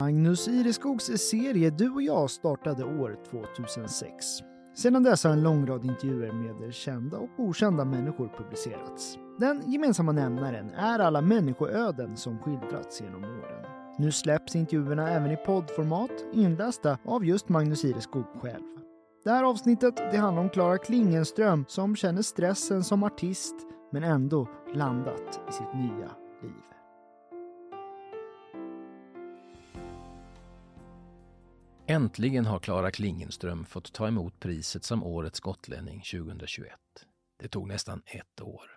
Magnus Ireskogs serie Du och jag startade år 2006. Sedan dess har en lång rad intervjuer med kända och okända människor publicerats. Den gemensamma nämnaren är alla människoöden som skildrats genom åren. Nu släpps intervjuerna även i poddformat inlästa av just Magnus Ireskog själv. Det här avsnittet det handlar om Klara Klingenström som känner stressen som artist men ändå landat i sitt nya liv. Äntligen har Klara Klingenström fått ta emot priset som Årets gotlänning 2021. Det tog nästan ett år.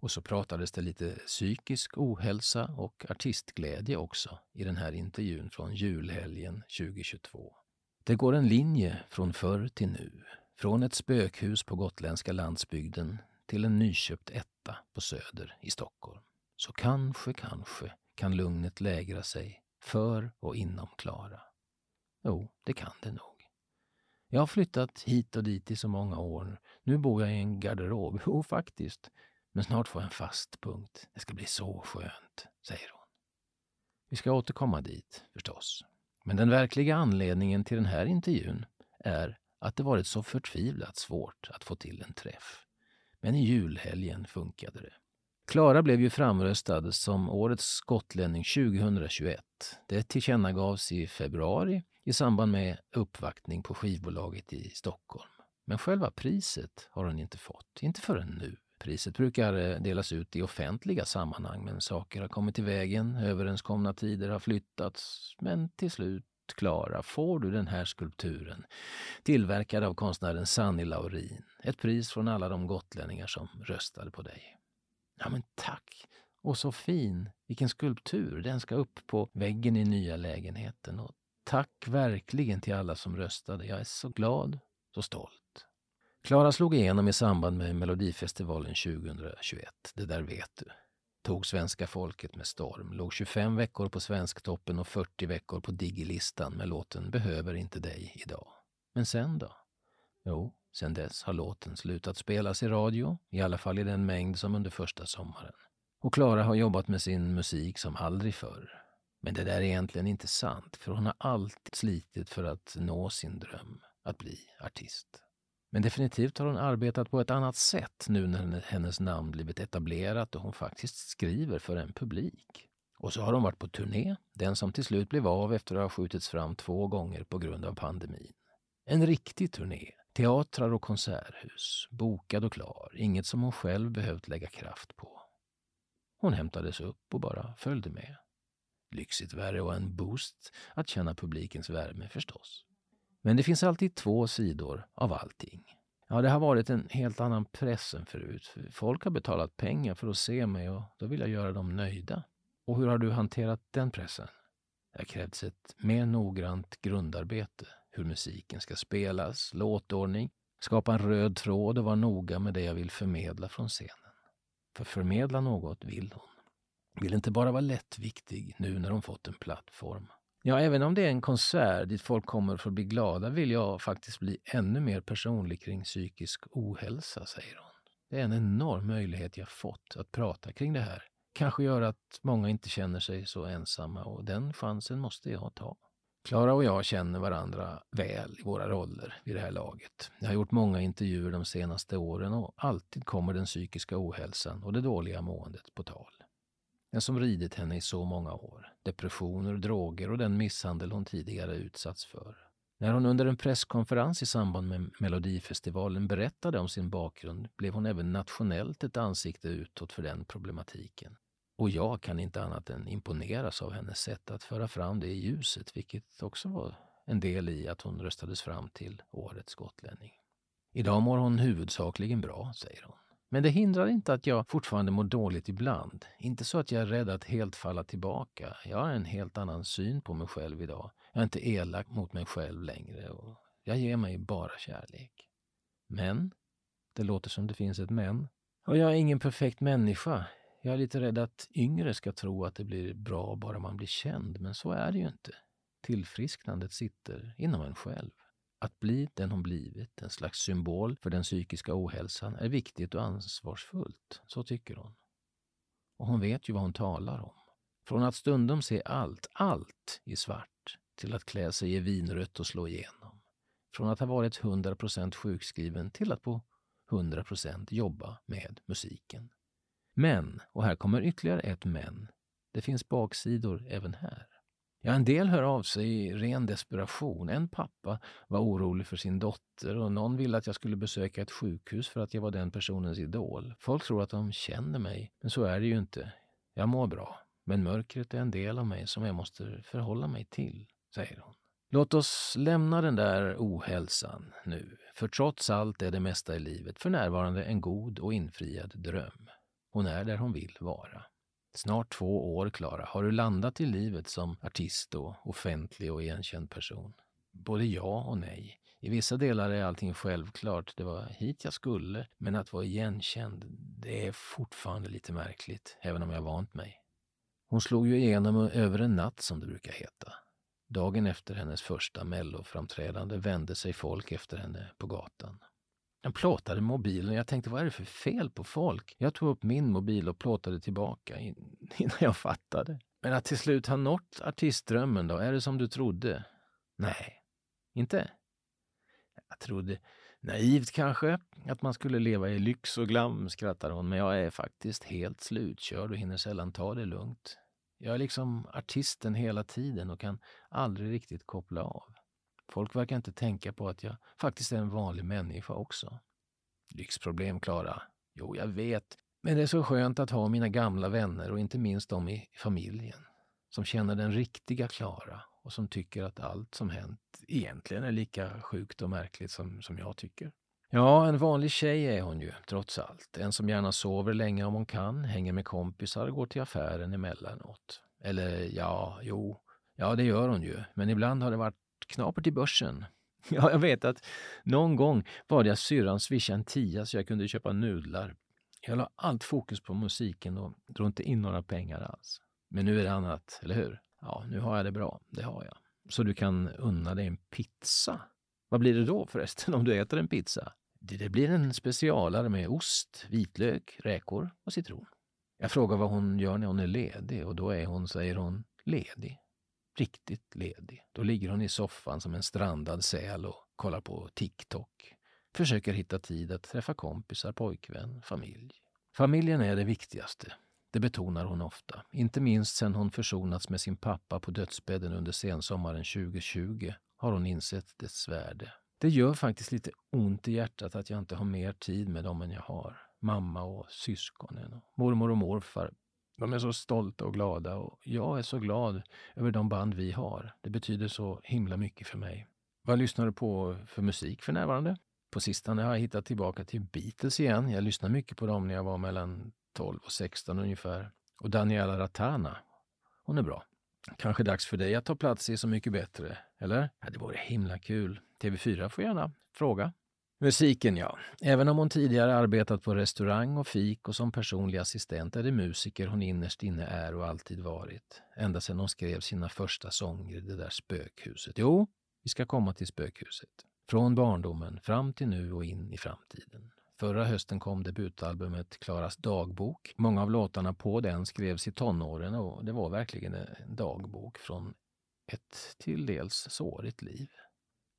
Och så pratades det lite psykisk ohälsa och artistglädje också i den här intervjun från julhelgen 2022. Det går en linje från förr till nu. Från ett spökhus på gotländska landsbygden till en nyköpt etta på Söder i Stockholm. Så kanske, kanske kan lugnet lägra sig för och inom Klara. Jo, det kan det nog. Jag har flyttat hit och dit i så många år. Nu bor jag i en garderob. Jo, faktiskt. Men snart får jag en fast punkt. Det ska bli så skönt, säger hon. Vi ska återkomma dit, förstås. Men den verkliga anledningen till den här intervjun är att det varit så förtvivlat svårt att få till en träff. Men i julhelgen funkade det. Klara blev ju framröstad som Årets gotlänning 2021. Det tillkännagavs i februari i samband med uppvaktning på skivbolaget i Stockholm. Men själva priset har hon inte fått, inte förrän nu. Priset brukar eh, delas ut i offentliga sammanhang men saker har kommit i vägen, överenskomna tider har flyttats. Men till slut, Klara, får du den här skulpturen tillverkad av konstnären Sanni Laurin. Ett pris från alla de gotlänningar som röstade på dig. Ja men tack! Och så fin! Vilken skulptur! Den ska upp på väggen i nya lägenheten. Och tack verkligen till alla som röstade. Jag är så glad, så stolt. Klara slog igenom i samband med Melodifestivalen 2021. Det där vet du. Tog svenska folket med storm. Låg 25 veckor på Svensktoppen och 40 veckor på Digilistan med låten Behöver inte dig idag. Men sen då? Jo, sen dess har låten slutat spelas i radio, i alla fall i den mängd som under första sommaren. Och Klara har jobbat med sin musik som aldrig förr. Men det där är egentligen inte sant, för hon har alltid slitit för att nå sin dröm, att bli artist. Men definitivt har hon arbetat på ett annat sätt nu när hennes namn blivit etablerat och hon faktiskt skriver för en publik. Och så har hon varit på turné, den som till slut blev av efter att ha skjutits fram två gånger på grund av pandemin. En riktig turné, teatrar och konserthus, bokad och klar, inget som hon själv behövt lägga kraft på. Hon hämtades upp och bara följde med. Lyxigt värre och en boost att känna publikens värme förstås. Men det finns alltid två sidor av allting. Ja, det har varit en helt annan press än förut. Folk har betalat pengar för att se mig och då vill jag göra dem nöjda. Och hur har du hanterat den pressen? Det har krävts ett mer noggrant grundarbete. Hur musiken ska spelas, låtordning, skapa en röd tråd och vara noga med det jag vill förmedla från scenen. För förmedla något vill hon. Vill inte bara vara lättviktig nu när hon fått en plattform. Ja, även om det är en konsert dit folk kommer för att bli glada vill jag faktiskt bli ännu mer personlig kring psykisk ohälsa, säger hon. Det är en enorm möjlighet jag fått att prata kring det här. Kanske gör att många inte känner sig så ensamma och den chansen måste jag ta. Klara och jag känner varandra väl i våra roller vid det här laget. Jag har gjort många intervjuer de senaste åren och alltid kommer den psykiska ohälsan och det dåliga måendet på tal. Den som ridit henne i så många år. Depressioner, droger och den misshandel hon tidigare utsatts för. När hon under en presskonferens i samband med Melodifestivalen berättade om sin bakgrund blev hon även nationellt ett ansikte utåt för den problematiken. Och jag kan inte annat än imponeras av hennes sätt att föra fram det i ljuset, vilket också var en del i att hon röstades fram till Årets gotlänning. Idag mår hon huvudsakligen bra, säger hon. Men det hindrar inte att jag fortfarande mår dåligt ibland. Inte så att jag är rädd att helt falla tillbaka. Jag har en helt annan syn på mig själv idag. Jag är inte elak mot mig själv längre och jag ger mig bara kärlek. Men, det låter som det finns ett men. Och jag är ingen perfekt människa. Jag är lite rädd att yngre ska tro att det blir bra bara man blir känd, men så är det ju inte. Tillfrisknandet sitter inom en själv. Att bli den hon blivit, en slags symbol för den psykiska ohälsan, är viktigt och ansvarsfullt. Så tycker hon. Och hon vet ju vad hon talar om. Från att stundom se allt, allt i svart till att klä sig i vinrött och slå igenom. Från att ha varit 100% sjukskriven till att på 100% jobba med musiken. Men, och här kommer ytterligare ett men, det finns baksidor även här. Ja, en del hör av sig i ren desperation. En pappa var orolig för sin dotter och någon ville att jag skulle besöka ett sjukhus för att jag var den personens idol. Folk tror att de känner mig, men så är det ju inte. Jag mår bra, men mörkret är en del av mig som jag måste förhålla mig till, säger hon. Låt oss lämna den där ohälsan nu, för trots allt är det mesta i livet för närvarande en god och infriad dröm. Hon är där hon vill vara. Snart två år, Klara, har du landat i livet som artist och offentlig och igenkänd person. Både ja och nej. I vissa delar är allting självklart. Det var hit jag skulle. Men att vara igenkänd, det är fortfarande lite märkligt, även om jag vant mig. Hon slog ju igenom över en natt, som det brukar heta. Dagen efter hennes första melloframträdande vände sig folk efter henne på gatan. Jag plåtade mobilen. Jag tänkte, vad är det för fel på folk? Jag tog upp min mobil och plåtade tillbaka innan jag fattade. Men att till slut ha nått artistdrömmen då, är det som du trodde? Nej, inte? Jag trodde, naivt kanske, att man skulle leva i lyx och glam, skrattar hon, men jag är faktiskt helt slutkörd och hinner sällan ta det lugnt. Jag är liksom artisten hela tiden och kan aldrig riktigt koppla av. Folk verkar inte tänka på att jag faktiskt är en vanlig människa också. Lyxproblem, Klara. Jo, jag vet. Men det är så skönt att ha mina gamla vänner och inte minst de i familjen. Som känner den riktiga Klara och som tycker att allt som hänt egentligen är lika sjukt och märkligt som, som jag tycker. Ja, en vanlig tjej är hon ju, trots allt. En som gärna sover länge om hon kan, hänger med kompisar och går till affären emellanåt. Eller ja, jo, ja det gör hon ju. Men ibland har det varit knapert i börsen. Ja, jag vet att någon gång bad jag syrran swisha en tia så jag kunde köpa nudlar. Jag la allt fokus på musiken och drog inte in några pengar alls. Men nu är det annat, eller hur? Ja, nu har jag det bra. Det har jag. Så du kan unna dig en pizza. Vad blir det då förresten om du äter en pizza? Det blir en specialare med ost, vitlök, räkor och citron. Jag frågar vad hon gör när hon är ledig och då är hon, säger hon, ledig riktigt ledig. Då ligger hon i soffan som en strandad säl och kollar på TikTok. Försöker hitta tid att träffa kompisar, pojkvän, familj. Familjen är det viktigaste. Det betonar hon ofta. Inte minst sedan hon försonats med sin pappa på dödsbädden under sensommaren 2020 har hon insett dess värde. Det gör faktiskt lite ont i hjärtat att jag inte har mer tid med dem än jag har. Mamma och syskonen, och mormor och morfar, de är så stolta och glada och jag är så glad över de band vi har. Det betyder så himla mycket för mig. Vad lyssnar du på för musik för närvarande? På sistone har jag hittat tillbaka till Beatles igen. Jag lyssnade mycket på dem när jag var mellan 12 och 16 ungefär. Och Daniela Ratana, hon är bra. Kanske dags för dig att ta plats i Så mycket bättre, eller? Ja, det vore himla kul. TV4 får gärna fråga. Musiken ja. Även om hon tidigare arbetat på restaurang och fik och som personlig assistent är det musiker hon innerst inne är och alltid varit. Ända sedan hon skrev sina första sånger i det där spökhuset. Jo, vi ska komma till spökhuset. Från barndomen fram till nu och in i framtiden. Förra hösten kom debutalbumet Klaras dagbok. Många av låtarna på den skrevs i tonåren och det var verkligen en dagbok från ett till dels sårigt liv.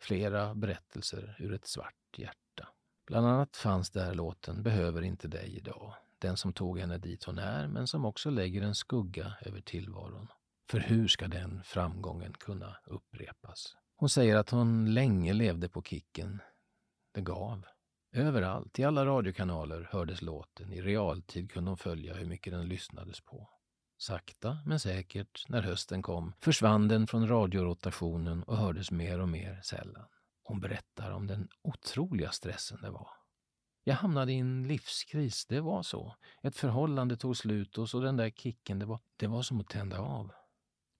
Flera berättelser ur ett svart hjärta. Bland annat fanns där låten Behöver inte dig idag. Den som tog henne dit hon är, men som också lägger en skugga över tillvaron. För hur ska den framgången kunna upprepas? Hon säger att hon länge levde på kicken. Det gav. Överallt, i alla radiokanaler hördes låten. I realtid kunde hon följa hur mycket den lyssnades på. Sakta men säkert, när hösten kom, försvann den från radiorotationen och hördes mer och mer sällan. Hon berättar om den otroliga stressen det var. Jag hamnade i en livskris, det var så. Ett förhållande tog slut och så den där kicken, det var, det var som att tända av.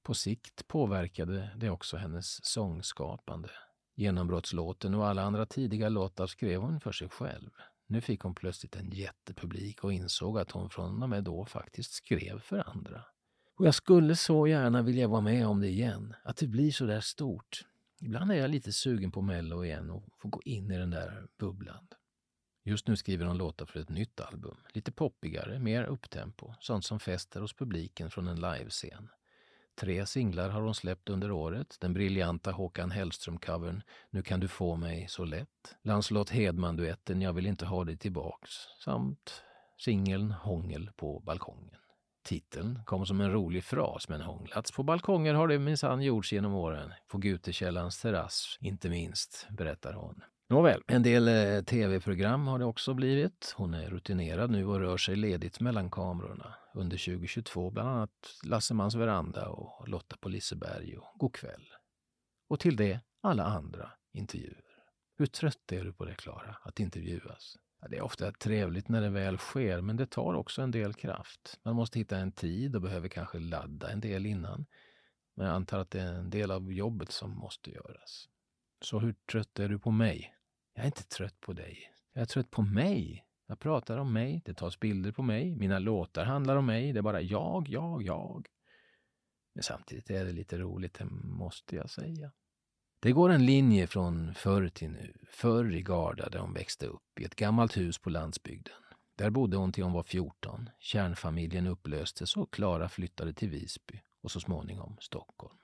På sikt påverkade det också hennes sångskapande. Genombrottslåten och alla andra tidiga låtar skrev hon för sig själv. Nu fick hon plötsligt en jättepublik och insåg att hon från och med då faktiskt skrev för andra. Och jag skulle så gärna vilja vara med om det igen, att det blir så där stort. Ibland är jag lite sugen på Mello igen och få gå in i den där bubblan. Just nu skriver hon låtar för ett nytt album. Lite poppigare, mer upptempo. Sånt som fäster hos publiken från en livescen. Tre singlar har hon släppt under året. Den briljanta Håkan Hellström-covern Nu kan du få mig så lätt. Lancelot Hedman-duetten Jag vill inte ha dig tillbaks. Samt singeln Hångel på balkongen. Titeln kom som en rolig fras, men hånglats på balkonger har det minsann gjorts genom åren. På Gutekällans terrass, inte minst, berättar hon. Nåväl, en del eh, tv-program har det också blivit. Hon är rutinerad nu och rör sig ledigt mellan kamerorna. Under 2022 bland annat Lassemans veranda och Lotta på Liseberg och Go'kväll. Och till det alla andra intervjuer. Hur trött är du på det, Klara, att intervjuas? Det är ofta trevligt när det väl sker, men det tar också en del kraft. Man måste hitta en tid och behöver kanske ladda en del innan. Men jag antar att det är en del av jobbet som måste göras. Så hur trött är du på mig? Jag är inte trött på dig. Jag är trött på mig. Jag pratar om mig, det tas bilder på mig, mina låtar handlar om mig, det är bara jag, jag, jag. Men samtidigt är det lite roligt, det måste jag säga. Det går en linje från förr till nu. Förr i Garda där hon växte upp, i ett gammalt hus på landsbygden. Där bodde hon till hon var 14. Kärnfamiljen upplöstes och Klara flyttade till Visby och så småningom Stockholm.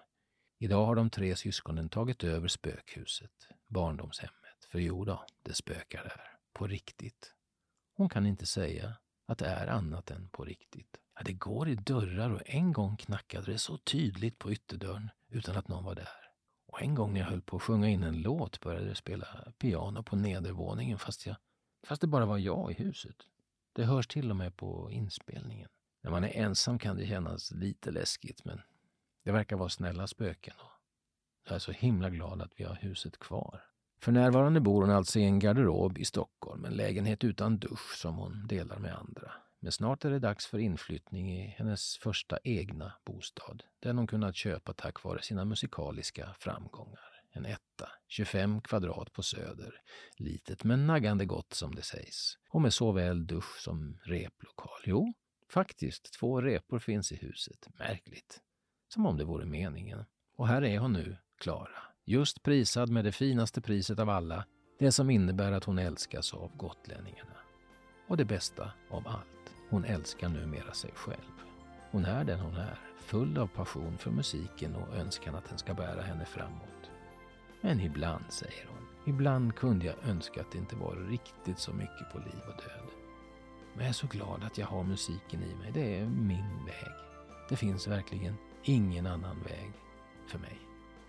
Idag har de tre syskonen tagit över spökhuset, barndomshemmet. För jo då, det spökar där. På riktigt. Hon kan inte säga att det är annat än på riktigt. Ja, det går i dörrar och en gång knackade det så tydligt på ytterdörren utan att någon var där. Och en gång när jag höll på att sjunga in en låt började det spela piano på nedervåningen fast, jag, fast det bara var jag i huset. Det hörs till och med på inspelningen. När man är ensam kan det kännas lite läskigt men det verkar vara snälla spöken. Jag är så himla glad att vi har huset kvar. För närvarande bor hon alltså i en garderob i Stockholm, en lägenhet utan dusch som hon delar med andra. Men snart är det dags för inflyttning i hennes första egna bostad. Den hon kunnat köpa tack vare sina musikaliska framgångar. En etta, 25 kvadrat på Söder. Litet men naggande gott som det sägs. Och med såväl dusch som replokal. Jo, faktiskt, två repor finns i huset. Märkligt. Som om det vore meningen. Och här är hon nu, Klara. Just prisad med det finaste priset av alla. Det som innebär att hon älskas av gotlänningarna. Och det bästa av allt. Hon älskar numera sig själv. Hon är den hon är, full av passion för musiken och önskan att den ska bära henne framåt. Men ibland, säger hon, ibland kunde jag önska att det inte var riktigt så mycket på liv och död. Men jag är så glad att jag har musiken i mig. Det är min väg. Det finns verkligen ingen annan väg för mig.